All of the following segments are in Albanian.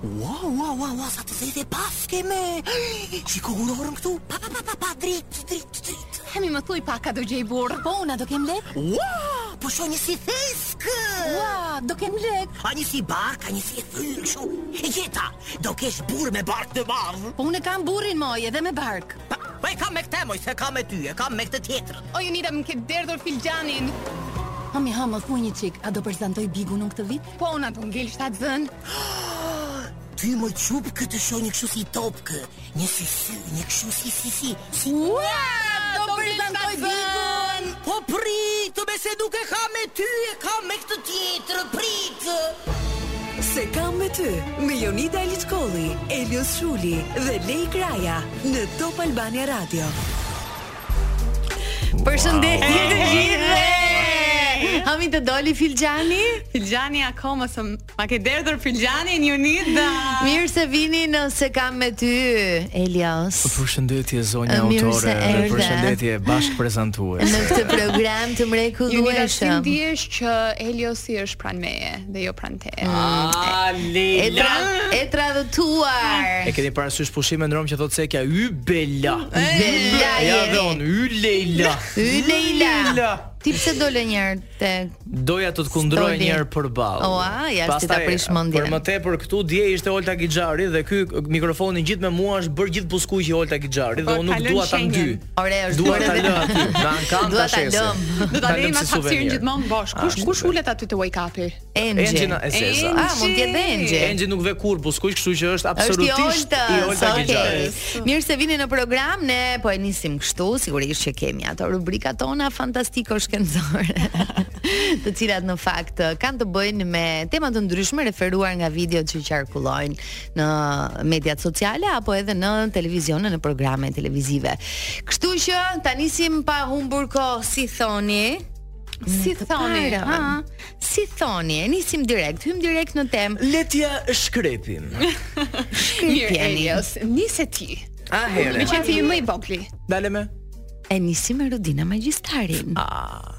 Wow, wow, wow, wow, sa të zëjt e paske me Shiko kurorën këtu Pa, pa, pa, pa, pa, dritë, dritë, dritë Hë mi më thuj pak a do gjej burrë Po, unë a do kem lekë Wow, po shoh një si theskë Wow, do kem lekë A një si bark, a një si thyrë kshu E gjeta, do kesh burrë me bark të madh Po, unë e kam burrin moj edhe me bark Pa, po e kam me këtë moj, s'e kam me ty, e kam me këtë tjetrën O Jonida më ke derdhur filxhanin. Hë mi hë më thuaj një çik, a do prezantoj Bigun unë këtë vit? Po unë a do ngel shtatzënë. Ty mi çupkë të shoh një kështu si topkë, një si sy, një kështu si si si. si. Ua, do prezantoj Bigun. Po prit, mi se nuk e kam me ty, e kam me këtë tjetër, prit. S'e kam me ty, me Jonida Aliçkolli, Elios Shuli dhe Lei Kraja në Top Albania Radio. Përshëndetje të gjithëve. Hë mi të doli filxhani? Filxhani akoma s'ma ke derdhur filxhanin Jonida. Mirë se vini në S'e kam me ty, Elios. Përshëndetje zonja autore, përshëndetje bashkëprezantues. Në këtë program të mrekullueshëm. Ju një që Eliosi është pranë meje. dhe jo pranë te. Ah, Leila. E tradhtuar. E keni parasysh pushimin në Romë që thotë Sekja, "Y Bella." Bella. Ja don, "Y Leila." Y Leila. Ti pse dole një herë te Doja të të kundroj një herë përballë. O, a, ja si ta prish mendjen. Për më tepër këtu dje ishte Olta Gixhari dhe ky mikrofoni gjithë me mua është bërë gjithë buzëkuq i Olta Gixharit dhe po, unë nuk dua ta ndyj. Ore, është dua ta lë aty. Në ankand ta shesim. Do ta lëmë atë hapësirën gjithmonë bosh. Kush kush ulet aty te wake up-i? Enxhi. Enxhi. Ah, mund të jetë Enxhi. Enxhi nuk vë kurrë buzëkuq, kështu që është absolutisht i Olta Gixharit. Mirë se vini në program, ne po e nisim kështu, sigurisht që kemi ato rubrikat tona fantastiko-shkencore. të cilat në fakt kanë të bëjnë me tema të ndryshme referuar nga videot që qarkullojnë në mediat sociale apo edhe në televizion në programe televizive. Kështu që ta nisim pa humbur kohë si thoni. Si thoni, hë? Si thoni, e nisim direkt, hyjmë direkt në temë. Le t'ia shkrepim. Mirë, Elios, nise ti. Atëherë. Meqë je ti më i vogli. Dale me. E nisim me Rudina Magjistarin. Ah.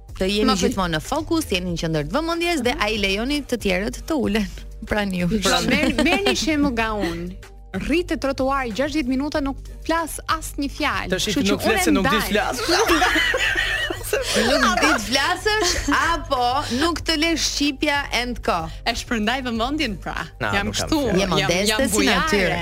Të jeni gjithmonë në fokus, të jeni në qendër të vëmendjes dhe a i lejoni të tjerët të ulen pranë ju. Pra merr merrni shembull nga unë. Rri te Trotuar 60 minuta nuk flas asnjë fjalë. Kështu që unë nuk di flas. Nuk di të flasësh apo nuk të lë shqipja and co. E shpërndaj vëmendjen pra. Jam kështu, jam modeste si natyrë.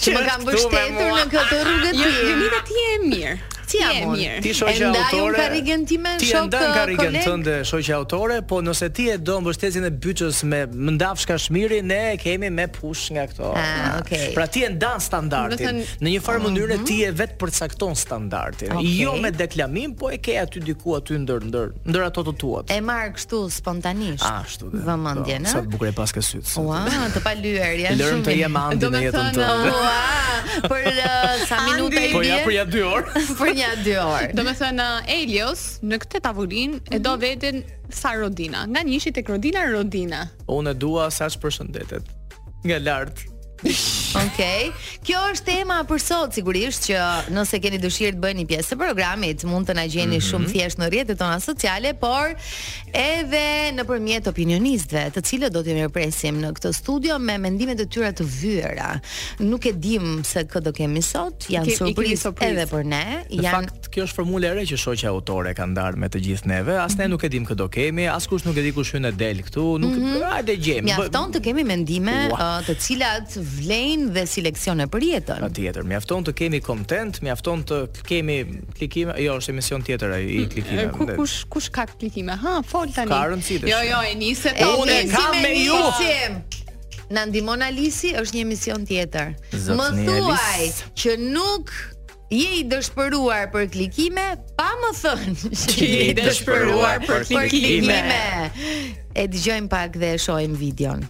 Që më ka mbështetur në këtë rrugë ti. Jonida ti je e mirë. Ti je e mirë. Ti shoqja autore. Ndan karrigen ti me shok. Ti ndan uh, karrigen tënde shoqja autore, po nëse ti e do mbështetjen e byçës me më ndafsh kashmiri, ne e kemi me push nga këto. Ah, okay. Pra ti e ndan standardin. Në një farë mënyre mhm. ti vet përcakton standardin. Jo me deklamim, po e ke aty diku aty ndër ndër ndër ato të tuat. E marr kështu spontanisht. Vëmendje, na. Sa të bukur i paske sytë. Ua, të pa lyer, ja shumë. Lërmë të jem Andi në jetën tënde. Ua, për uh, sa minuta i bie? Po ja për ja 2 orë. Për ja 2 orë. Domethënë uh, Elios në këtë tavolinë e do mhm. veten sa Rodina. Nga njëshi tek Rodina Rodina. Unë e dua sa ç'përshëndetet. Nga lart. Okej. Okay. Kjo është tema për sot sigurisht që nëse keni dëshirë të bëheni pjesë e programit, mund të na gjeni mm -hmm. shumë thjesht në rrjetet tona sociale, por edhe nëpërmjet opinionistëve, të cilët do t'i mirëpresim në këtë studio me mendimet e tyre të vyera. Nuk e dimë se kë do kemi sot, janë surprizë edhe për ne, janë Kjo është formula e re që shoqja autore ka ndarë me të gjithë neve. As ne nuk e dimë kë do kemi, askush nuk e di kush hyn e del këtu. Nuk mm -hmm. hajde gjejmë. Mjafton të kemi mendime wow. uh, të cilat vlejnë dhe si leksione për jetën. Patjetër, mjafton të kemi content, mjafton të kemi klikime. Jo, është emision tjetër ai i mm, klikime. Ku kush kush ka klikime? Ha, fol tani. Ka rëndësi. Jo, jo, e nisë. Unë kam me ju. Na ndihmon Alisi është një emision tjetër. Më thuaj që nuk Je i dëshpëruar për klikime pa më thënë që je i dëshpëruar për klikime. E dëgjojmë pak dhe e shohim videon.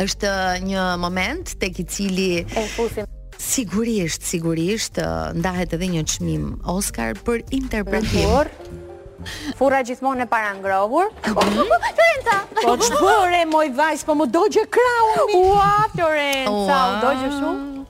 Është një moment tek i cili e fusim sigurisht, sigurisht ndahet edhe një çmim Oscar për interpretim. Furra gjithmonë e parangrohur. Florenca. Po ç'bëre moj vajzë, po më dogje krahun. Ua Florenca, u dogje shumë.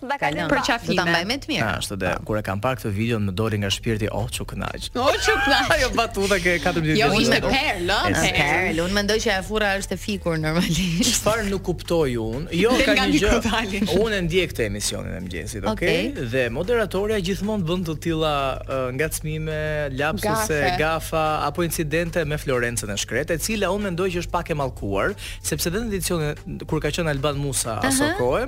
Do ta kalon. Përqafime. Do ta mbaj më të mirë. Ashtu dhe kur e kam parë këtë video më doli nga shpirti oh ç'u kënaqa. Oh ç'u kënaqa. Ajo batuta që 14 vjeç. Jo ishte perlë. Është perlë. Unë mendoj që furra është e fikur normalisht. Çfarë nuk kuptoj unë? Jo ka një gjë. Unë e ndjek këtë emisionin e mëngjesit, okay? Dhe moderatorja gjithmonë bën të tilla ngacmime, lapsuse, gafa apo incidente me Florencën e shkretë, e cila unë mendoj që është pak e mallkuar, sepse edhe në edicionin kur ka qenë Alban Musa aso kohë,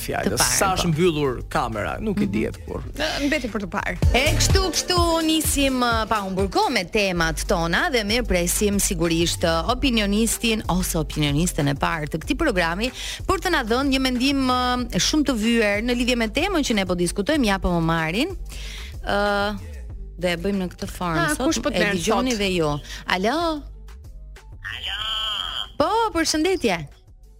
fjalës. Parë, Sa është po. mbyllur kamera, nuk mm -hmm. e mhm. dihet kur. Mbetet për të parë. E kështu kështu nisim uh, pa humbur kohë me temat tona dhe mirëpresim sigurisht uh, opinionistin ose opinionisten e parë të këtij programi për të na dhënë një mendim uh, shumë të vyer në lidhje me temën që ne po diskutojmë ja po më marrin. ë uh, do e bëjmë në këtë formë sot. Po e dëgjoni dhe ju. Alo. Alo. Po, përshëndetje.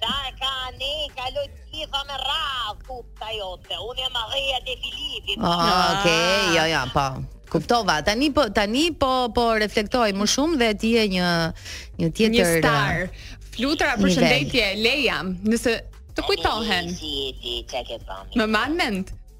Sa e ka ne, kaloj të gjitha me radhë, kupta jote. Unë jam arreja dhe Filipi. Ah, ah. okay, jo, jo, po. Kuptova. Tani po tani po po reflektoj më shumë dhe ti je një një tjetër një star. Flutura, përshëndetje, Leja. Nëse të kujtohem. Më mban mend.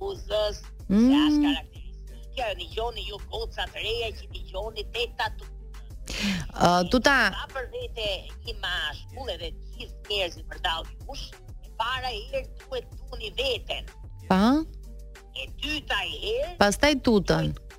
Buzës, mm. se është karakteristikë. Dëgjoni ju goca të reja që dëgjoni teta tutën. Uh, tuta... Po për vete një mashkull dhe gjithë njerëz i përdalë, kush, e para e herë duhet të doni veten. Pa? E dyta e herë... Pastaj tutën.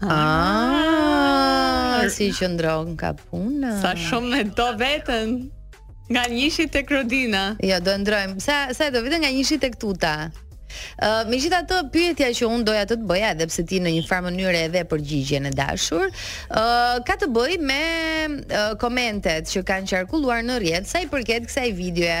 Ah, si që ndërron ka puna Sa shumë me do veten Nga njëshi tek Rudina Ja, do ndërrojmë Sa, sa e do veten nga njëshi tek Tuta Uh, megjithatë pyetja që unë doja të të bëja edhe pse ti në një farë mënyre edhe përgjigjen e dashur uh, ka të bëjë me uh, komentet që kanë qarkulluar në rrjet sa i përket kësaj videoje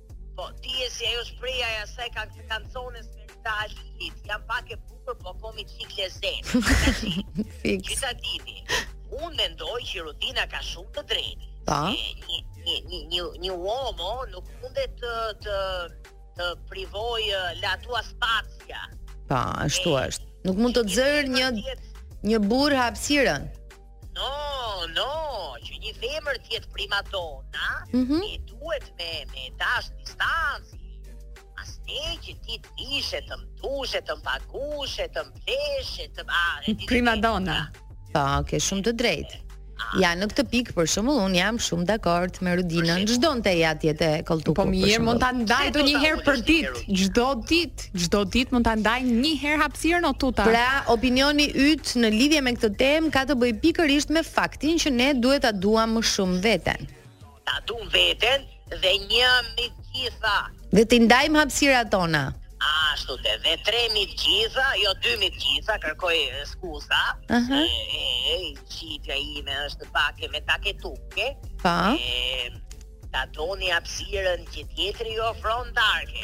Po, ti je si ajo shprehja e asaj kan kancones së Merita Halilit, jam pak e bukur, po kom i çik lezet. Fiks. Gjithsesi, unë mendoj që Rudina ka shumë të drejtë. Po. Një, një, një, një, një uomo nuk mundet të, të, të privojë eh, la tua spacia. Po, ashtu është. Nuk mund të zërë një, një burrë hapësirën. No, no, që një femër të jetë primadona, mm -hmm. i duhet me, me dash distancë. As ti që ti të ishe të mtushe, të mpagushe, të mpleshe, të bare. Primadona. Po, ke shumë të drejtë. Ja, në këtë pikë për shembull unë jam shumë dakord me Rudinën. Ç'do te ja atje te kolltuku. Po mirë, mund ta ndajë ndonjëherë për ditë, çdo ditë. Çdo ditë mund ta ndajë një herë hapësirën o tuta. Pra, opinioni yt në lidhje me këtë temë ka të bëjë pikërisht me faktin që ne duhet ta duam më shumë veten. Ta duam veten dhe një mbi të gjitha. Dhe t'i ndajmë hapësirat tona. Ashtu të, dhe tre mbi të gjitha, jo dy mbi të gjitha, kërkoj skuza. Ëh. Uh -huh. E, e, qitja ime është bake me take tuke. Pa. Po. E, ta doni hapësirën që tjetri ju ofron darke.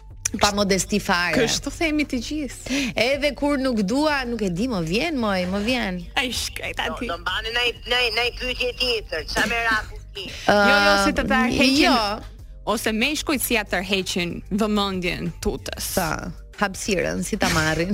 pa modesti fare. Kështu themi të gjithë. Edhe kur nuk dua, nuk e di, më vjen moj, më vjen. Ai shkret aty. Do m'bëni ndonjë pyetje tjetër, ça me raku ti. Jo, jo, si të ta heqin. Jo. Ose meshkujt si ia tërheqin vëmendjen tutës. Sa, hapësirën si ta marrin.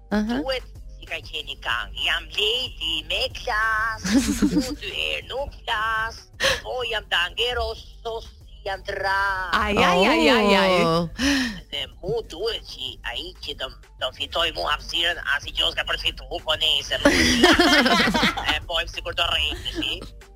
Uh -huh. Duhet si ka qenë një kangë Jam lady me klas Në dy herë nuk klas Po jam dangero sos jam të ra Aj, aj, aj, aj, aj oh. Dhe mu duhet që ai që do, do fitojë mu hapësirën Asi që s'ka për të fitu Po nejse më E bëjmë sikur do rrijë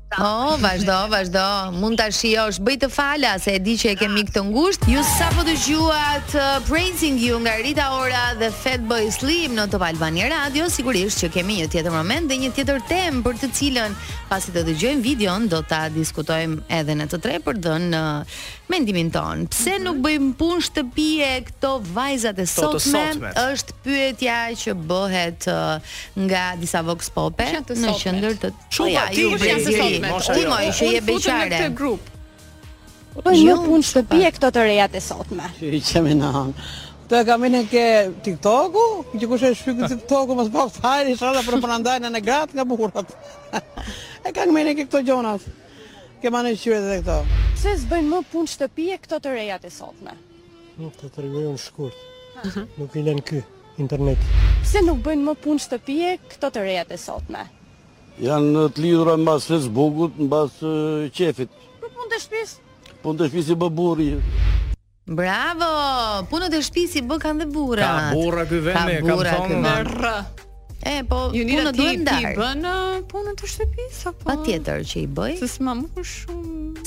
Oh, vazhdo, vazhdo. Mund ta shijosh. Bëji të fala se e di që e ke mik të ngushtë. Ju sapo dëgjuat uh, Praising You nga Rita Ora dhe Fatboy Slim në Top Albania Radio. Sigurisht që kemi një tjetër moment dhe një tjetër temë për të cilën pasi të dëgjojmë videon do ta diskutojmë edhe ne të tre për të dhënë uh, mendimin tonë. Pse mhm. nuk bëjnë punë shtëpie këto vajzat e sotme? Është pyetja që bëhet uh, nga disa vox pope në qendër të Po ja, ti je brezi i sotëm. Ti meqë je beqare. Në grup. Po një punë shtëpie këto të rejat e sotme. Ti kemi në han. E kanë mendjen ke TikToku, që kush e shpiku TikToku, mos paftë hajr, ishalla, po ndajnë gratë nga burrat. e kanë mendjen ke këto gjonat, ke manikyret dhe këto. Pse s'bëjnë më punë shtëpie këto të rejat e sotme? Nuk të dëgjojnë shkurt, nuk i len ky. interneti. Pse nuk bëjnë më punë shtëpie këto të rejat e sotme? Janë të lidhura mbas Facebook-ut, mbas qefit. Po punët e shtëpisë? Punët e shtëpisë i bë burri. Bravo! Punët e shtëpisë i bëkan dhe burrat. Ka burra ky vend, ka burra ky vend. E po, ju një do të ndaj. Ti bën punën e shtëpisë apo? Patjetër që i bëj. Se s'ma më shumë.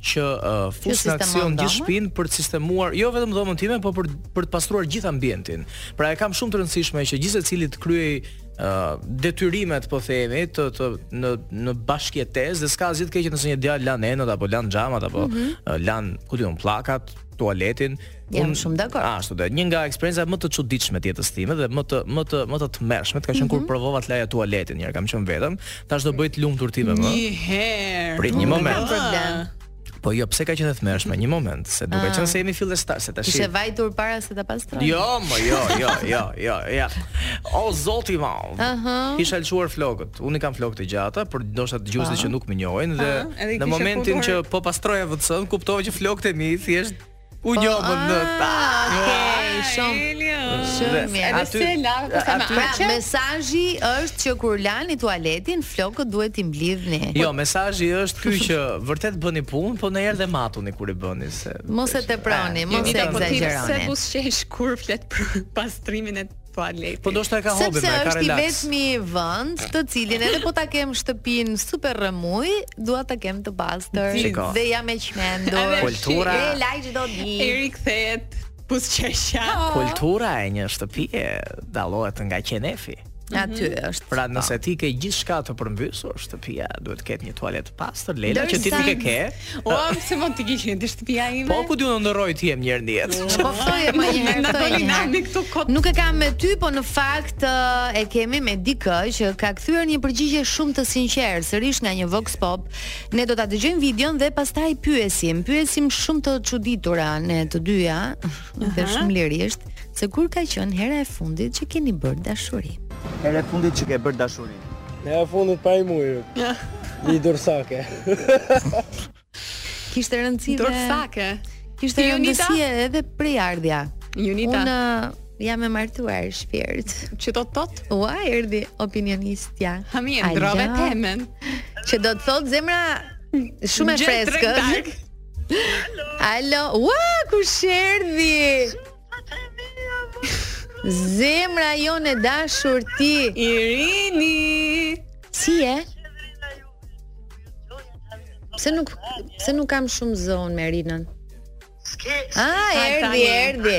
që uh, fus në aksion gjithë shpinë për të sistemuar jo vetëm dhomën time, por për për të pastruar gjithë ambientin. Pra e kam shumë të rëndësishme që gjithsecili të kryej uh, detyrimet, po themi, të të në në bashkëjetesë dhe s'ka asgjë të keqe nëse një djalë lan enët apo lan xhamat apo mm -hmm. uh, lan, ku di unë, pllakat, tualetin, Jam shumë dakord. Ashtu do. Një nga eksperiencat më të çuditshme të jetës time dhe më të më të më të tmerrshme ka qenë mm -hmm. kur mhm. provova të laja tualetin, një herë kam qenë vetëm, tash do bëj të lumtur ti më. Një herë. Prit një moment. Problem. Po jo, pse ka qenë e tmerrshme një moment, se duke ah. qenë se jemi fillestar, se tash. Ishe vajtur para se ta pastroj. Jo, mo, jo, jo, jo, jo, ja. O zoti i madh. Ëh. Uh -huh. Kisha lëshuar flokët. Unë kam flokë të gjata, por ndoshta dëgjuesit ah. që nuk më njohin dhe ah, në momentin që po pastroja WC-në kuptova që flokët e mi thjesht U njomën në ta. Ah, okej, shumë. Shumë mirë. Edhe se la, po sa më pra, aq. Mesazhi është që kur lani tualetin, flokët duhet t'i mblidhni. Jo, mesazhi është ky që vërtet bëni punë, po ndonjëherë dhe matuni kur i bëni se. Mos e teproni, mos e ekzagjeroni. Se buzëqesh kur flet për pastrimin e tualetit. Po ndoshta e ka hobin, e ka relax. Sepse është i vetmi vend, të cilin edhe po ta kem shtëpin super rremuj, dua ta kem të pastër dhe jam e çmendur. Kultura e laj çdo ditë. Eri kthehet buzëqeshja. Oh. Kultura e një shtëpie dallohet nga qenefi. Ja ty mhm. është. Pra nëse ti ke gjithçka të përmbysur, shtëpia duhet të ketë një tualet të pastër, Lela që ti nuk e ke. O, pse mund t'i kishin te shtëpia ime. Po ku diun ndërroj ti jam një herë në jetë. Po thoje më një herë, thoje një herë. Nuk e kam me ty, po në fakt e kemi me dikë që ka kthyer një përgjigje shumë të sinqertë, sërish nga një Vox Pop. Ne do ta dëgjojmë videon dhe pastaj pyesim, pyesim shumë të çuditura ne të dyja. Dhe shumë lirisht se kur ka qenë hera e fundit që keni bërë dashuri. Hera e fundit që ke bërë dashuri. Hera e fundit para një muaji. Një durrsake. Kishte rëndësi durrsake. Kishte rëndësi edhe prejardhja. Unita. Unë jam e martuar shpirt. Që do të thot? Ua, erdhi opinionistja. Ama, ndërrove temën. Që do të thotë zemra shumë e freskët. Alo, ua, kush erdhi? Zemra jonë e dashur ti Irini si je? Pse nuk, pse nuk kam shumë zonë me Irinën? S'ke, s'ke, ah, erdhi, erdhi.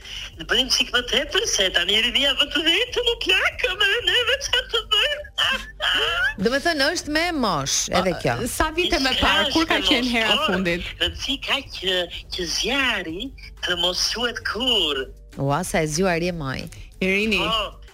Të bëjmë çik më tepër se tani rinia vete vetë u plakëm edhe neve çfarë të bëjmë. Domethënë është me moshë edhe kjo. Sa vite më parë, kur ka qenë hera e fundit? Rëndësi ka që, që zjarri të mos shuhet kurrë. Ua, sa e zgjuar je moj. Irini. Po,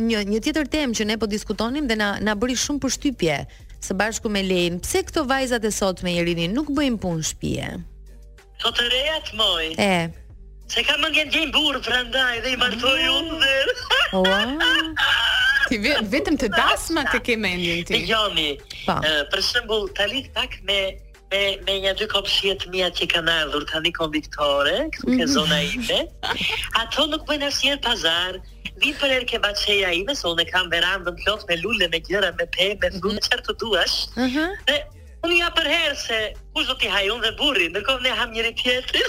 Një një tjetër temë që ne po diskutonim dhe na na bëri shumë përshtypje së bashku me Lein, pse këto vajzat e sotme Irini nuk bëjnë punë shtëpie? Po të rejat moj. E. Se kam mendjen të gjejnë burrë prandaj dhe i martoj ah. unë dhe... Ti vetëm te dasmat e ke mendjen ti. Dëgjoni. Po. Për shembull, tani pak me Me me nja dy komshije të mia që kanë ardhur tani konviktore këtu ke zona ime. Ato nuk bëjnë asnjëherë pazar. Vin përherë ke bahçeja ime, se unë e kam verandën plot me lule, me gjëra, me pe, me fruta, mm çfarë të duash. Ëh. Uh -huh. Dhe unë ja jap përherë se kush do t'i hajë unë dhe burri, ndërkohë ne ham njëri-tjetrin.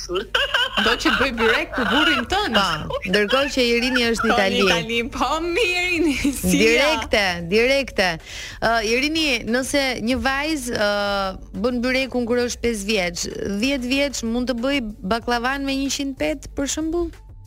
Do që të bëjë byrek për burrin tënd. Po, ndërkohë që Irini është në Itali. Në Itali, po Irini. Si direkte, direkte. Uh, Irini, nëse një vajzë uh, bën byrekun kur është 5 vjeç, 10 vjeç mund të bëjë bakllavan me 100 petë për shembull?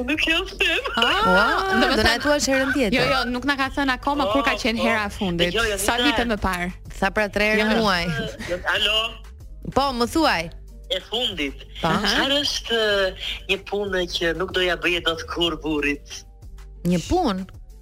Unë nuk jam fem. Ah, do të na thuash herën tjetër. Jo, jo, nuk na ka thënë akoma kur ka oh, qenë hera e oh. fundit. Jo, jo, Sa vite më parë? Sa pra tre herë në muaj. Alo. Po, më thuaj. E fundit. Po. Çfarë është një punë që nuk do ia bëje dot kurrë burrit? Një punë?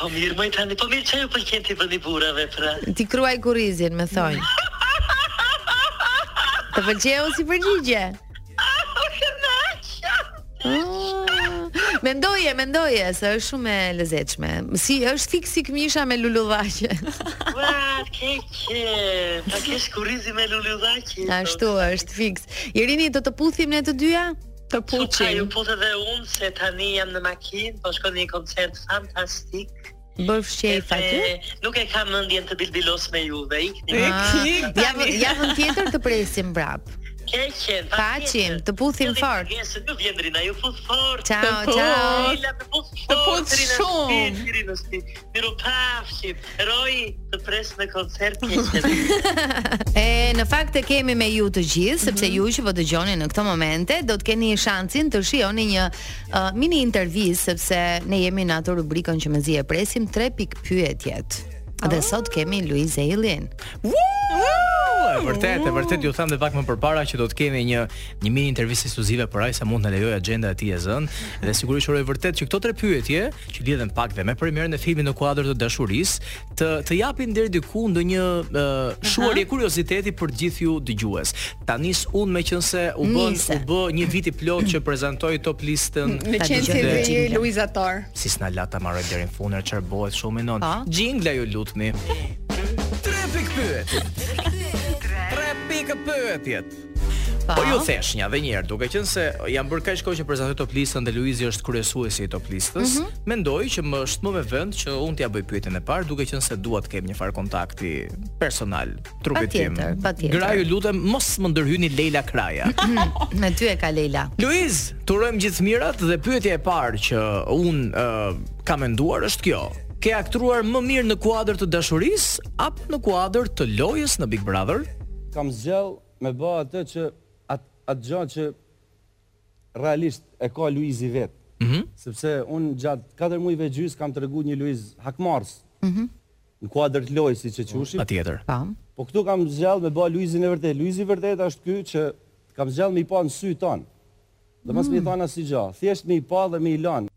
Po mirë, më thuaj tani, po mirë çfarë ju pëlqen t'i bëni burave, pra. Ti kruaj kurrizin, me thonjë. Të pëlqeu si përgjigje? Mendoje, mendoje, se është shumë e lezetshme. Si, është fiks si këmisha me lulludhaqe. Ua, të keqen, të kesh kurrizin me lulludhaqe. Ashtu është, fiks. Irini, do të puthim ne të dyja? Të puthim. Çuka ju puth dhe unë se tani jam në makinë, po shkoj në një koncert fantastik. Bëfsh qejf aty. Nuk e kam mendjen t'u bilbilos me juve. Ikni. Ja javën tjetër të presim prap. Keqen, pafshim, të puthim fort. Ne së dy vjen drina, ju puth fort. Ciao, ciao. Të puth shumë. Mirupafshim, Roi, të pres në koncert keqen. e në fakt e kemi me ju të gjithë, mhm. sepse mm -hmm. ju që po dëgjoni në këto momente do të keni shansin të shihoni një uh, mini intervistë sepse ne jemi në atë rubrikën që mezi e presim 3 pikë pyetjet. Oh. Dhe sot kemi Luiz Elin. Woo! Woo! e vërtet, e vërtet ju thamë dhe pak më përpara që do të kemi një një mini intervistë ekskluzive për aq sa mund të lejojë agjenda e tij e zënë dhe sigurisht uroj vërtet që këto tre pyetje që lidhen pak dhe me premierën e filmit në kuadër të dashurisë, të të japin deri diku ndonjë uh, shuarje kurioziteti për të gjithë ju dëgjues. Ta nis unë meqense u bën u bë një vit i plot që prezantoj top listën. Meqenëse dhe je Luizatore. Si s'na la ta marr deri në fund, çfarë bëhet shumë më non. Jingle ju lutni. Tre pikëpyetjet. Tre pikëpyetjet. Po ju them edhe një herë, duke qenë se jam bërë kaq kohë që prezantoj top listën dhe Luizi është kryesuesi i top listës, mm -hmm. mendoj që më është më me vend që unë t'ia bëj pyetjen e parë, duke qenë se dua të kem një farë kontakti personal trupit tim. Patjetër, patjetër. Gra ju lutem mos më ndërhyni Leila Kraja. Mhm, me ty e ka Leila. Luiz, t'urojmë gjithë mirat dhe pyetja e parë që unë uh, kam menduar është kjo ke aktruar më mirë në kuadër të dashurisë apo në kuadër të lojës në Big Brother? Kam zgjedh me ba atë që at atë gjë që realisht e ka Luizi vet. Sepse unë gjatë katër mujve e gjysë kam tregu një Luiz hakmarrës. Në kuadër të lojës siç e quajmë. Patjetër. Po këtu kam zgjedh me ba Luizin e vërtetë. Luizi i vërtetë është ky që kam zgjedh me i pa në sy tan. Dhe mos me i thanë asnjë gja. Thjesht me i pa dhe me i lanë.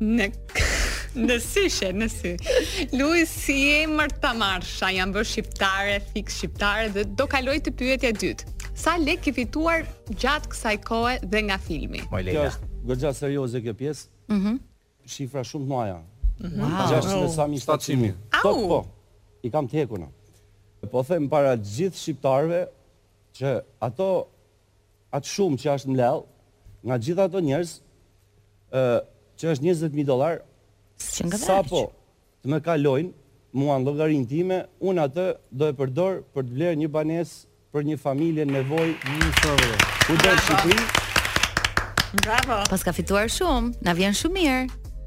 Në në syshe, në sy. Luiz sido ta marrësh, a jam bërë shqiptare, fiks shqiptare dhe do kaloj te pyetja e dytë. Sa lek ke fituar gjatë kësaj kohe dhe nga filmi? Moj Kjo Leila. është goxha serioze kjo pjesë. Mhm. Shifra shumë të mëdha. Wow. 600 e sa mijë 700 mijë. Po Au! po. I kam të hequra. Po them para gjithë shqiptarëve që ato aq shumë që është mbledh nga gjithë ato njerëz ë që është njëzet mijë dollar sapo të më kalojnë mua në llogarinë time unë atë do e përdor për të blerë një banesë për një familje në nevojë kudo në Shqipëri. Bravo. Paska fituar shumë, na vjen shumë mirë.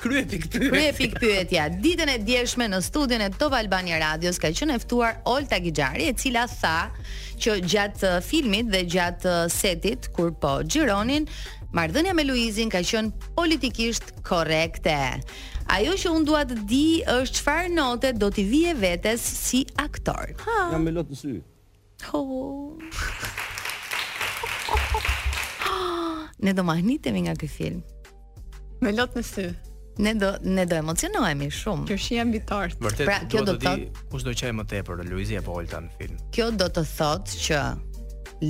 Krye pikëpyetje. Krye pikëpyetja. Ditën e djeshme në studion e Top Albania Radios ka qenë e ftuar Olta Gixhari, e cila tha që gjatë uh, filmit dhe gjatë uh, setit kur po xhironin, marrëdhënia me Luizin ka qenë politikisht korrekte. Ajo që unë dua të di është çfarë note do t'i vije vetes si aktor. Ha. Jam me lot në sy. Ne do mahnitemi nga ky film. Me lot në sy. Ne do ne do emocionohemi shumë. Qershia mbi tortë. Vërtet, pra, kjo do të thotë kush do qaj më tepër, Luizi apo Olta në film. Kjo do të thotë që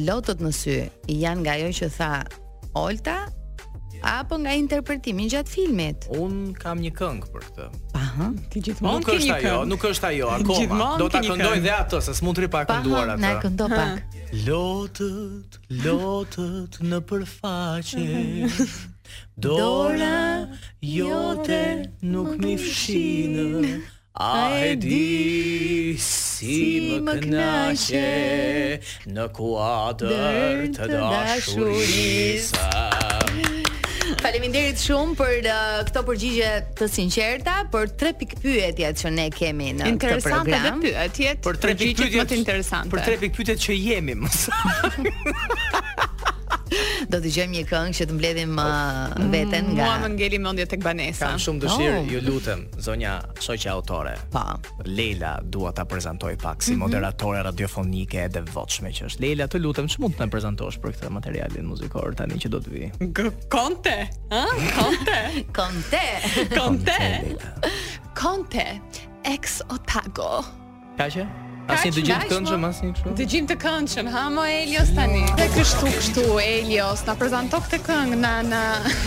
lotët në sy janë nga ajo që tha Olta apo nga interpretimi gjatë filmit? Un kam një këngë për këtë. Aha, ti gjithmonë nuk është ajo, nuk është ajo akoma. Do ta këndoj dhe atë, se s'mund të rri pa kënduar atë. Na këndo pak. Lotët, lotët nëpër faqe. Dora jote nuk m'i fshin. Ah e di si më kënaqe në kuadër të dashurisë. Faleminderit shumë për uh, këto përgjigje të sinqerta, për tre pikëpyetjet që ne kemi në këtë program. Interesante dhe pyetjet. Për tre pikëpyetje më të interesante. Për tre pikëpyetje që jemi më. Do dëgjojmë një këngë që të mbledhim uh, veten nga. Mua më ngeli mendja tek banesa. Kam shumë dëshirë, oh. ju lutem. Zonja shoqja autore. Po. Lejla dua ta prezantoj pak si mm -hmm. moderatore radiofonike e devotshme që është. Lejla, të lutem, ç'mund të më prezantosh për këtë materialin muzikor tani që do të vi? Con te, hë? Con te. Con te. Con te. Con te. Ex Otago. Kaq? Asnjë dëgjim të këndshëm, asnjë kështu. Dëgjim të këndshëm, hë mo Elios tani. Dhe kështu kështu Elios na prezanto këtë këngë, na na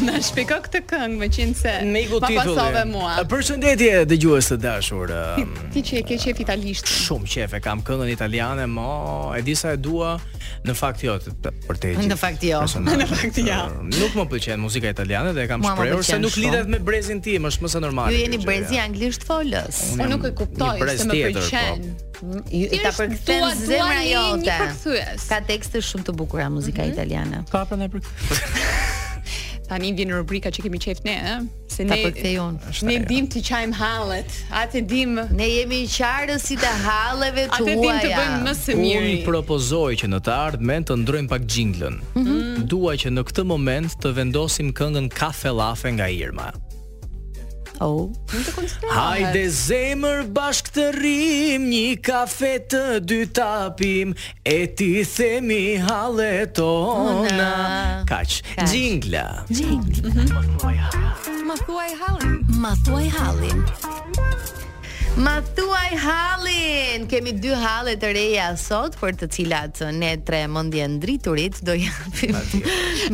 na shpjego këtë këngë, meqenëse Megu pa pasove mua. Përshëndetje dëgjues të dashur. Ti, ti që e ke qejf italisht. Shumë qejf e kam këngën italiane, mo, e di sa e dua. Në fakt jo, për të gjithë. Në fakt jo. Në fakt jo. Nuk më pëlqen muzika italiane dhe e kam shprehur se nuk lidhet me brezin tim, është më se normale. Ju jeni brezi anglishtfolës. Unë nuk e kuptoj se më pëlqen. Po. Ty ta përkthen zemra jote. Ka tekste shumë të bukura muzika mhm. italiane. Ka prandaj për. Tani vjen rubrika që kemi qejf ne, ëh. se ne, ne dimë të qajmë hallet, atë dimë... Ne jemi qarës të halleve tuaja. Atë dimë të bëjmë më së miri. Unë propozoj që në të ardhmen të ndrojmë pak xhinglën. Mm -hmm. Dua që në këtë moment të vendosim këngën Kafe Llafe nga Irma. Oh. Hajde zemër bashkë të rrimë, një kafe të dy ta pimë, E t'i themi hallet tona. Kaq. Xhingla. Ma thuaj hallin. Ma thuaj hallin. Ma thuaj hallin. Kemi dy halle të reja sot për të cilat ne tre mendjendriturit do japim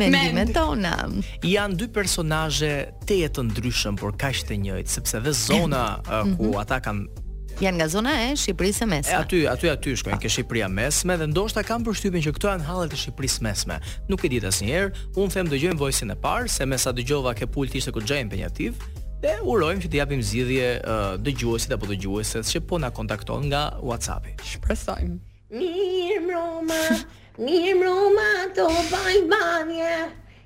mendimet tona. Janë dy personazhe tejet të ndryshëm, por kaq të njëjtë, sepse dhe zona uh, ku mhm. ata kanë Janë nga zona e Shqipërisë së Mesme. E aty, aty aty shkojnë ke Shqipëria e Mesme dhe ndoshta kam përshtypjen që këto janë hallet e Shqipërisë së Mesme. Nuk e di asnjëherë. Unë them dëgjojmë vojsin e parë se me sa dëgjova ke pulti ishte goxha impenjativ. Dhe urojmë që të japim zgjidhje uh, dëgjuesit apo dëgjueses që po na kontakton nga WhatsAppi. Shpresojmë. Mirëmbroma, mirëmbroma, to vaj banje.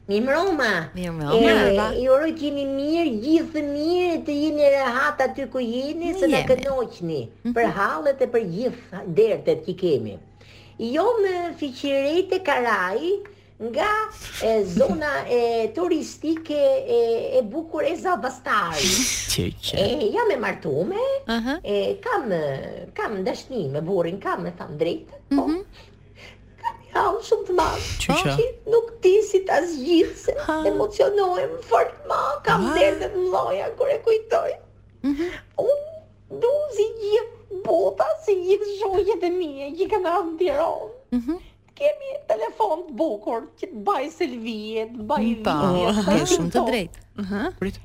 Mirëmbroma. Mirëmbroma. Ju uroj të jeni mirë, gjithë mirë, të jeni rehat aty ku jeni, se na kënoqni mhm. për hallet e për gjithë dertet që kemi. Jom Fiqirete Karaj, nga e, zona turistike e, e bukur e Zall Bastarit. Qyqa. E jam e martume. Ëh. E kam kam dashni me burrin, kam me thën të drejtën. Po. Mhm. Kam një hall shumë të madh. Qyqa. Që nuk di si ta zgjidh se emocionohem fort ma, kam derte të mdhaja kur e kujtoj. Mm -hmm. Unë du si gjithë bota, si gjithë shoqet e mia që kanë ardh n'Tiron. Mm -hmm të kem i telefon të bukur që të baj selfie, të baj video. Po, ke shumë të drejtë. Ëh.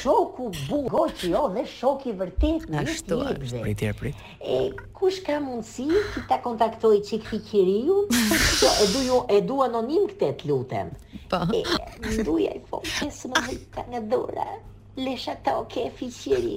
Shoku bo goc jo dhe shok i vërtetë në një tjetëve. Prit tjerë prit. E kush ka mundësi që ta kontaktojë qik Fiqiriu, jo, e du, jo, e du anonim këtë të lutem. Po. E, nduja i po, që s'më hëjtë nga dora, lesha ta oke fikiriu.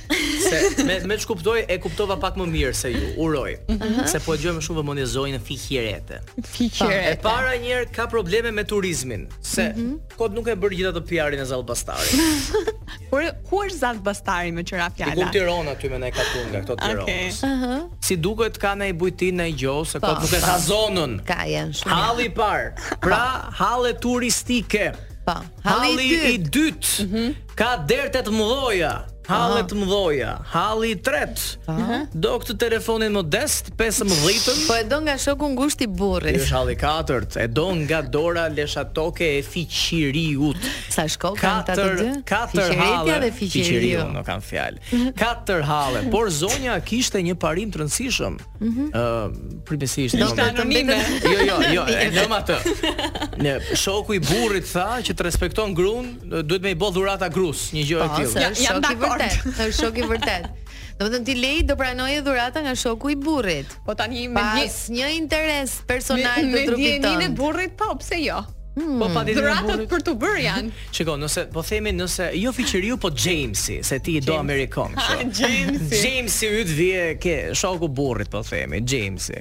Se me me ç'kuptoj e kuptova pak më mirë se ju. Uroj. Mhm. Se po e dëgjoj me shumë vëmendje zonjën Fiqirete. Fiqirete. E para njëherë ka probleme me turizmin, se mm -hmm. kot nuk e bën gjithë atë PR-in e Zall Bastarit. Por ku është Zall Bastari meqë ra fjala? Këtu n'Tiron aty me një katun nga këto t'Tironës. Okej. Okay. Uh -huh. Si duket ka një bujtinë a gjë, se po, kot nuk e po. ka zonën. Ka, janë shumë. Halli i parë. Pra, halle turistike. Po. Halli i dytë mhm. ka derte të mëdha. Halle të mëdha, halli i tretë. Do këtë telefonin modest 15-ën. Po e do nga shoku i ngusht i burrit. Është halli i katërt, e do nga dora leshatoke e Fiqiriut. Sa shko ka këta të dy? Katër halle dhe fiqiriu, nuk kam fjalë. Katër halle, por zonja kishte një parim të rëndësishëm. Mhm. Ëh, uh, primesisht. Jo, anonime. Jo, jo, jo, e lëm atë. Në shoku i burrit tha që të respekton gruan, duhet me i bë dhurata grus, një gjë e po, tillë. Ja, jam dakord. Është shok i vërtet. Domethënë ti lej do pranoje dhurata nga shoku i burrit. Po tani me pas një interes personal të trupit tënd. Me dijenin e burrit, po pse jo? Hmm. Po pra dhuratat për të bërë janë. Shiko, nëse po themi nëse jo Fiqiriu, po Jamesi, se ti i do amerikont. Jamesi. Jamesi yt vje ke shoku burrit po themi, Jamesi.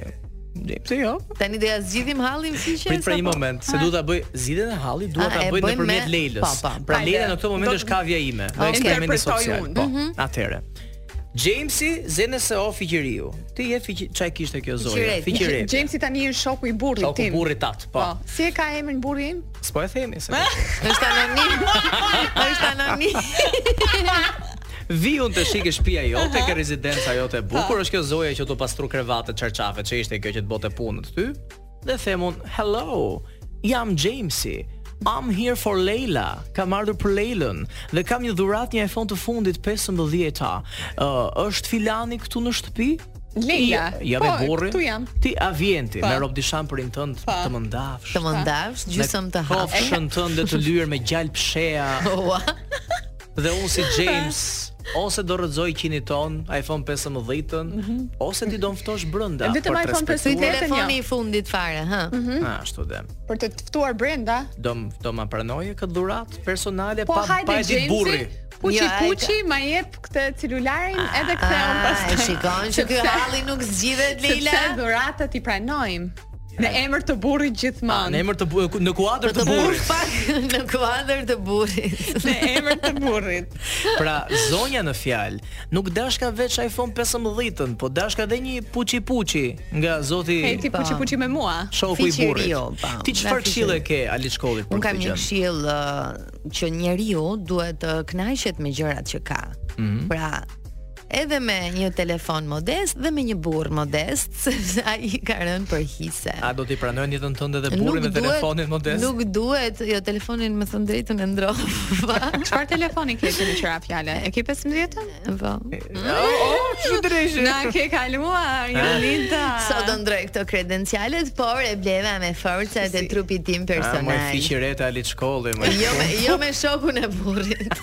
Pse jo? Tani do ja zgjidhim hallin Fiqe. Prit për një moment, se duhet ta bëj zgjidhjen e hallit, duhet ta bëj nëpërmjet Leilës. Po, po. Pra Leila në këtë moment është kavja ime, do eksperimentin social. Po. Mhm. Atëherë. Xhejmsi zëne se o Fiqiriu. Ti je Fiqirja, ç'ishte kjo zoja. Fiqire. Xhejmsi tani është shoku i burrit tim. Shoku burrit tat, po. po. Si e ka emrin burri im? S'po e themi se. Është anonim. Është anonim. Viun të shikë shpia jote, ke rezidenca jote e bukur, është kjo zoja që të pastru krevatet, çarçafet, ç'ishte kjo që të bote punët ty? Dhe them un, hello, jam Jamesi, I'm here for Leila, kam ardhur për Leilën dhe kam një dhuratë një iPhone të fundit 15-ta. Uh, është filani këtu në shtëpi? Leila. Ja me po, burrin. Ti vjen ti po. me robdishan prej po. mëndafsh. Të mëndafsh, gjysëm të hapur. Kofshën tënde të lyer me gjalp shea. Dhe unë si James, ose do rrëzoj qenin tan, iPhone 15-ën, mm -hmm. ose ti do më ftosh brënda. Vetëm për iPhone 15 i telefoni jo. i fundit fare, ha. Mm -hmm. Ha, ashtu dhe. Për të ftuar brenda. Do, do ma pranoje këtë dhurat personale, po, pa, pa e ditë burri. Puçi puçi ma jep këtë celularin ah, edhe këtë ah, unë pastaj. Shikon që ky halli nuk zgjidhet Leila. Sepse dhuratat i pranojmë. Në emër të burrit gjithmonë. Në emër të burrit, në kuadër të burrit. Të pak në kuadër të burrit. Në emër të burrit. Pra, zonja në fjalë, nuk dashka veç iPhone 15-ën, po dashka edhe një puçi puçi nga zotëria. Ti puçi puçi me mua. Shoku i burrit. Jo, ti çfarë këshille ke Ali Shkollit për këtë? Unë kam një këshill uh, që njeriu duhet të kënaqet me gjërat që ka. Mm -hmm. Pra, edhe me një telefon modest dhe me një burr modest, sepse ai ka rënë për hise. A do t'i pranojnë jetën tënde dhe burrin me telefonin modest? Nuk duhet, jo telefonin me thënë të drejtën e ndrova. Çfarë telefoni ke që ra fjala? E ke 15-ën? Po. Oh, ça dreqin. Na ke kaluar një lita. Se do ndroj këto kredencialet, por e bleva me forcat e trupit tim ah, personal. Ai më fiqi reta ali shkolle, më. Jo, jo me shokun e burrit.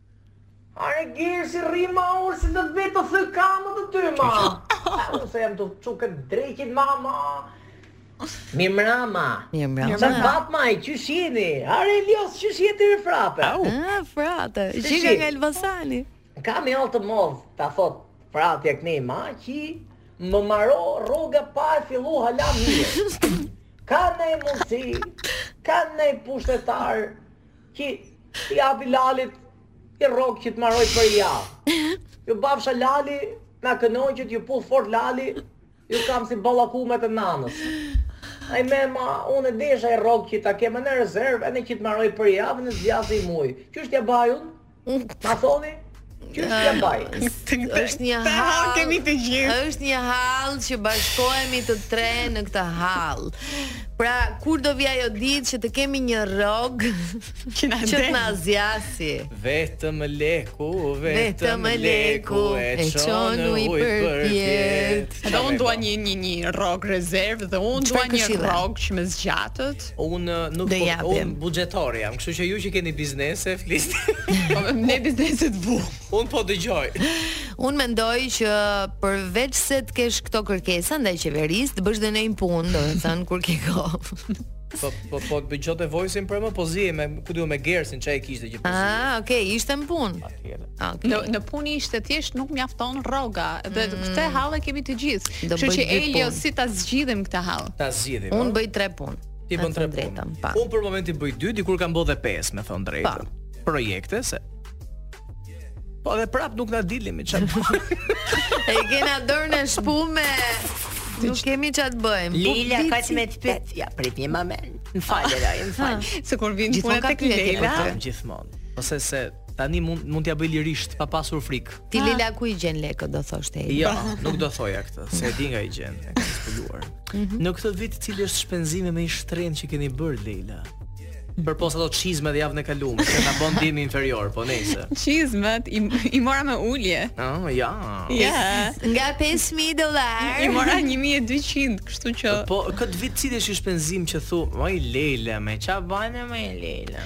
Are gersi rri mo ore si të të vetë të thë kamë të ty ma A unë s'e kam të që këtë drejqit ma ma Mirëmbrëma Mirëmbrëma Ça bat ma e qysh jeni Are Elio qysh je ti me frape A ah, frate Që ka nga Elbasani Kam një hall të modh ta thot frate e këne ma Që më maro rroga pa e fillu hala mirë Ka nej mundësi Ka nej pushtetar Që i japi lalit, i rrogë që të maroj për javë. Ju bafsha lali, na kënoqet, ju puth fort lali, ju kam si ballakumet e nanës. Ai me ma, unë e desha i rrogë që ta kemë në rezervë, edhe që të maroj për javë, m'zgjasi i muj. Qysh t'ja baj un? Ma thoni, Qysh t'ja baj. Është një hall. Kemi të gjithë. Është një hall që bashkohemi të tre në këtë hall. Pra, kur do vi ajo ditë që të kemi një rrog që na që të na zgjasi. Vetëm leku, vetëm leku e çon ujin përpjetë. Dhe un dua një një një rrog rezerv dhe un dua një rrog që më zgjatet. Unë nuk po unë buxhetar jam, kështu që ju që keni biznese, flisni. Po, ne bizneset vu. Unë po dëgjoj. Unë mendoj që përveç se të kesh këto kërkesa ndaj qeverisë, të bësh dhe ndonjë punë, domethënë kur ke kohë. Po po po të dëgjojë dhe vojsin prëmë po zihem me ku duhet me Gersin se ai kishte gjithë. Ah, okay, ishte në punë. Okay. Në në punë ishte thjesht nuk mjafton rroga dhe mm. këtë hall e kemi të gjithë. Kështu që Elio si ta zgjidhim këtë hall? Ta zgjidhim. Unë bëj tre punë. Ti bën tre punë. Unë për momentin bëj dy, dikur kam bërë dhe pesë, me thon të drejtën. Po. Projekte se Po dhe prap nuk na del me çfarë. e kena dorën e shpume. Nuk kemi ça t'bëjmë. Po Lila kam me të pyet. Ja, prit një moment. Më fal, më fal. Se kur vjen puna tek Lila, gjithmonë. Ose se Tani mund mund t'ja bëj lirisht pa pasur frikë. Ti ah. Lila ku i gjen lekët do thoshe ti. Jo, nuk do thoja këtë, se e di nga i gjen, e kam zbuluar. Mhm. Në këtë vit cili është shpenzimi më i shtrenjtë që keni bërë Lila? Përpos ato çizmet e javës së kaluar, që na bëre të ndihemi inferior, po nejse. Çizmet i, i mora me ulje. Oh, ja. Ja. Nga 5000 dollar. I mora 1200, kështu që. Po këtë vit cili është shpenzimi që thu, oj Leila, mi ça bane mi Leila?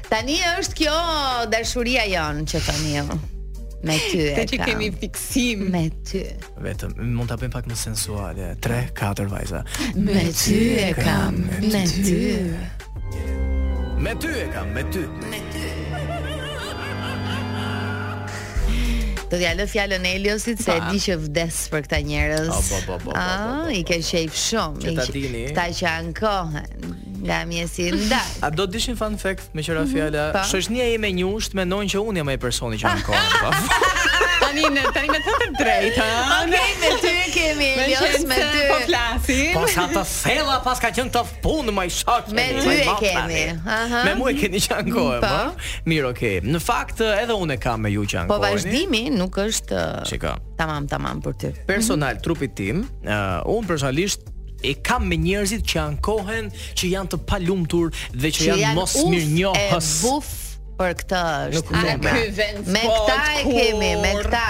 Tani është kjo dashuria jonë që thoni ju. Me ty e Te që kemi fiksim Me ty Vetëm, mund të bëjmë pak më sensuale 3, 4 vajza Me ty e kam Me ty Me ty e kam Me ty Me ty Do t'ia lë fjalën Eliosit se e di që vdes për këta njerëz. Ah, i ke qejf shumë. Këta që ankohen. Nga mëngjesi nda. A do të dish një fun fact meqë ra mhm, fjala? Po. Shoqënia ime e ngushtë mendojnë që unë jam ai personi që ankohen, po. Tani tani me të drejtë, ha. Okej, me ty kemi Elios me ty. Po flasi. Po sa të thella paska qenë te puna më shok. Me ty e kemi. Aha. Me mua e keni që ankohem, po. po. Mirë, okay. Në fakt edhe unë kam me ju që ankohen. Po vazhdimi nuk është Çka? Tamam, tamam për ty. Personal trupi tim, uh, unë personalisht e kam me njerëzit që ankohen që janë të palumtur dhe që, që janë, janë mosmirënjohës. Uf, buf, për këtë është me këta. Me këta e kemi, me këta.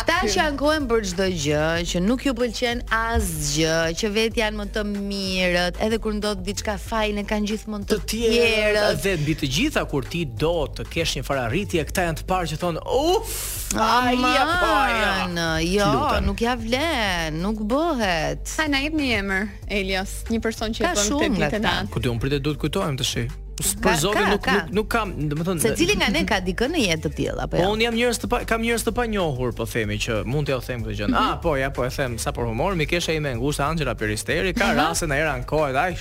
Këta që ankohen për çdo gjë, që nuk ju pëlqen asgjë, që vetë janë më të mirët, edhe kur ndodh diçka fajin e kanë gjithmonë të, të tjerët. Dhe mbi të gjitha kur ti do të kesh një farë arritje, këta janë të parë që thonë, "Uf, Aman, jo, Ç'lutemi. nuk ja vlen, nuk bëhet. Sa na jep një emër, Elios, një person që Ka e bën shumë këtë nga ditë e këta. natë. Ku di unë prit se duhet kujtohem tash. S- Ka- Për zotin ka, nuk, ka. nuk nuk kam, domethënë Secili nga ne ka dikën në jetë të tillë apo Po jo? unë kam njerëz të pa, kam njerëz të panjohur, po themi që mund t'jua them këtë gjë. Mhm. Ah, po, ja po e them, sa për humor, Mikesha ime e ngushtë Anxhela Peristeri ka raste na e ankohet, ai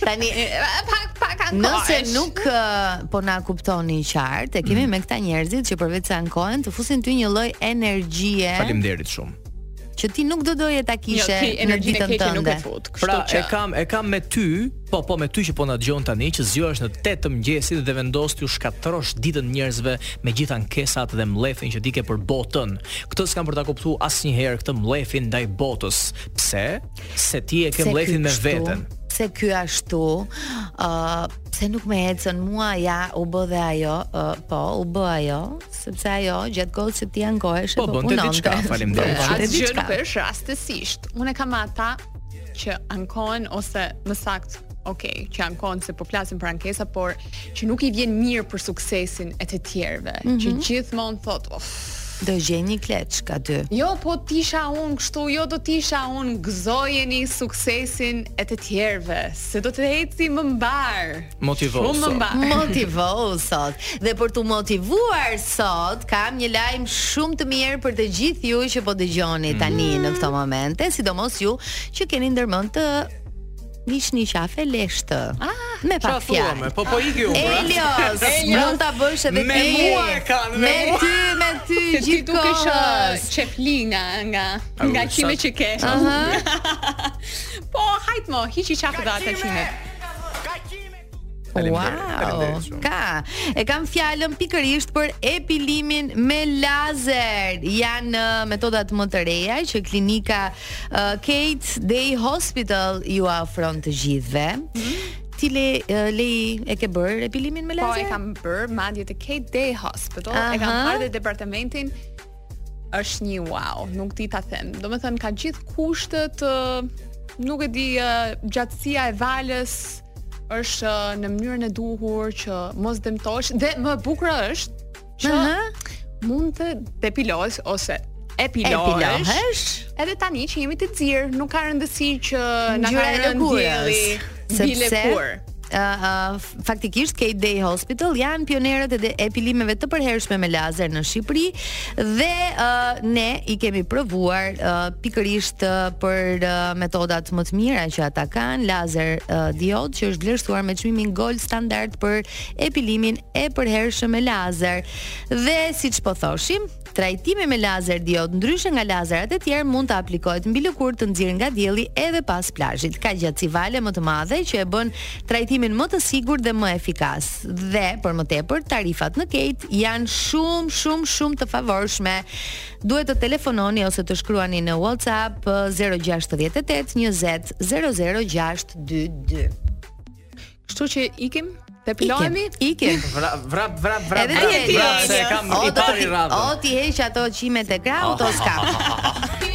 Tani pak pak ankohesh. Nëse nuk uh, po na kuptoni qartë, e kemi mm. me këta njerëzit që përveç se ankohen, të fusin ty një lloj energjie. Faleminderit shumë që ti nuk do doje ta kishe jo, ti, në ditën tënde. Nuk e fut, kështu pra, që. Pra, e kam e kam me ty, po po me ty që po na dëgjon tani që zgjohesh në 8 të mëngjesit dhe vendos t'iu shkatërrosh ditën njerëzve me gjithë ankesat dhe mllefin që ti ke për botën. Këtë s'kam për ta kuptuar asnjëherë këtë mllefin ndaj botës. Pse? Se ti e ke mllefin me veten. Pse ky ashtu, ë, uh, pse nuk më ecën mua ja u bë dhe ajo, uh, po, u bë ajo, sepse ajo gjatë kohës që ti ankohesh po, po punon. Po bën diçka, faleminderit. Po, asgjë nuk është rastësisht. Unë e kam ata që ankohen ose më saktë, okay, që ankohen se po flasim për ankesa, por që nuk i vjen mirë për suksesin e të tjerëve, mm -hmm. që mhm. gjithmonë thotë, of, do gjej një kleçkë aty. Jo, po të isha unë kështu, jo po të isha unë gëzojeni suksesin e të tjerëve, se do të ecë më mbarë. Motivohu sot. Mbarë. Motivohu sot. Dhe për t'u motivuar sot, kam një lajm shumë të mirë për të gjithë ju që po dëgjoni tani mm. në këto momente, sidomos ju që keni ndërmend të Ishe një qafe leshi. Ah, me pak fjalë. Po po iki unë. Pra. Elios, më ta bësh edhe ti. Me mua e kanë. Me ty, me ty gjithkohë. Ti dukesh qefli nga nga nga qimet që ke. Aha. Po, hajt mo, hiqi qafe dhe ato qime. Wow, ka. E kam fjalën pikërisht për epilimin me lazer. Janë në uh, metodat më të reja që klinika uh, Kate Day Hospital ju ofron të gjithëve. Mm -hmm. Ti le uh, le e ke bërë epilimin me lazer? Po e kam bërë, madje te Kate Day Hospital, uh -huh. e kam parë dhe departamentin është një wow, nuk di ta them. Domethënë ka gjithë kushtet, uh, nuk e di uh, gjatësia e valës, është në mënyrën e duhur që mos dëmtohesh dhe më e bukura është që uh -huh. mund të depilohesh ose epilohesh. Edhe tani që jemi të nxirë, nuk ka rëndësi që na ka rënë dielli, bile kur. Sepse, uh, faktikisht Kate Day Hospital janë pionierët e epilimeve të përhershme me lazer në Shqipëri Dhe uh, ne i kemi provuar uh, pikërisht uh, për uh, metodat më të mira që ata kanë, lazer uh, diod që është vlerësuar me çmimin gold standard për epilimin e përhershëm me lazer. Dhe siç po thoshim, trajtimi me lazer diod ndryshe nga lazerat e tjerë mund të aplikohet mbi lëkurë të nxirë nga dielli edhe pas plazhit. Ka gjatësi vale më të madhe që e bën trajtimin më të sigurt dhe më efikas. Dhe për më tepër, tarifat në Kate janë shumë shumë shumë të favorshme. Duhet të telefononi ose të shkruani në WhatsApp 068 20 00622. Kështu që ikim të epilohemi? Ikim. Vrap, vrap, vrap, vrap. Edhe ti e di. O ti heq ato qimet e krahut, ose s'ka.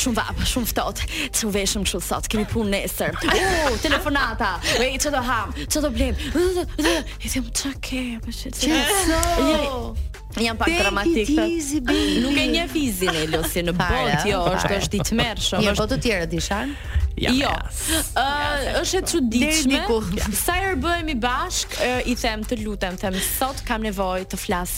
Shumë vapa, shumë ftohtë. Ç'do veshim sot, kemi punë nesër. U, telefonata. Ej, çdo hamë? Çdo blejmë? I them çka ke, po shit. Jam pak dramatik. Nuk e njeh fisin e Lusi në botë, jo, është është i tmerrshëm. Jo, po të tjerët ishan. Ja, jo. Ëh, është e çuditshme. Sa herë bëhemi bashkë, i them të lutem, them sot kam nevojë të flas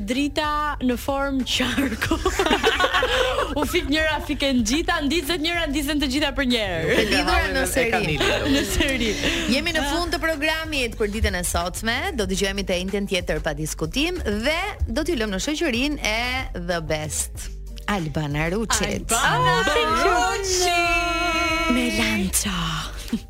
Drita në formë qarku. U fik njëra fiken të gjitha, ndizet njëra ndizen të gjitha për një herë. Të lidhura në seri. Në seri. Jemi në fund të programit për ditën e sotme. Do dëgjohemi të enjten tjetër pa diskutim dhe do t'ju lëmë në shoqërinë e The Best. Alban Aruçit. Alban Aruçit. Me lança.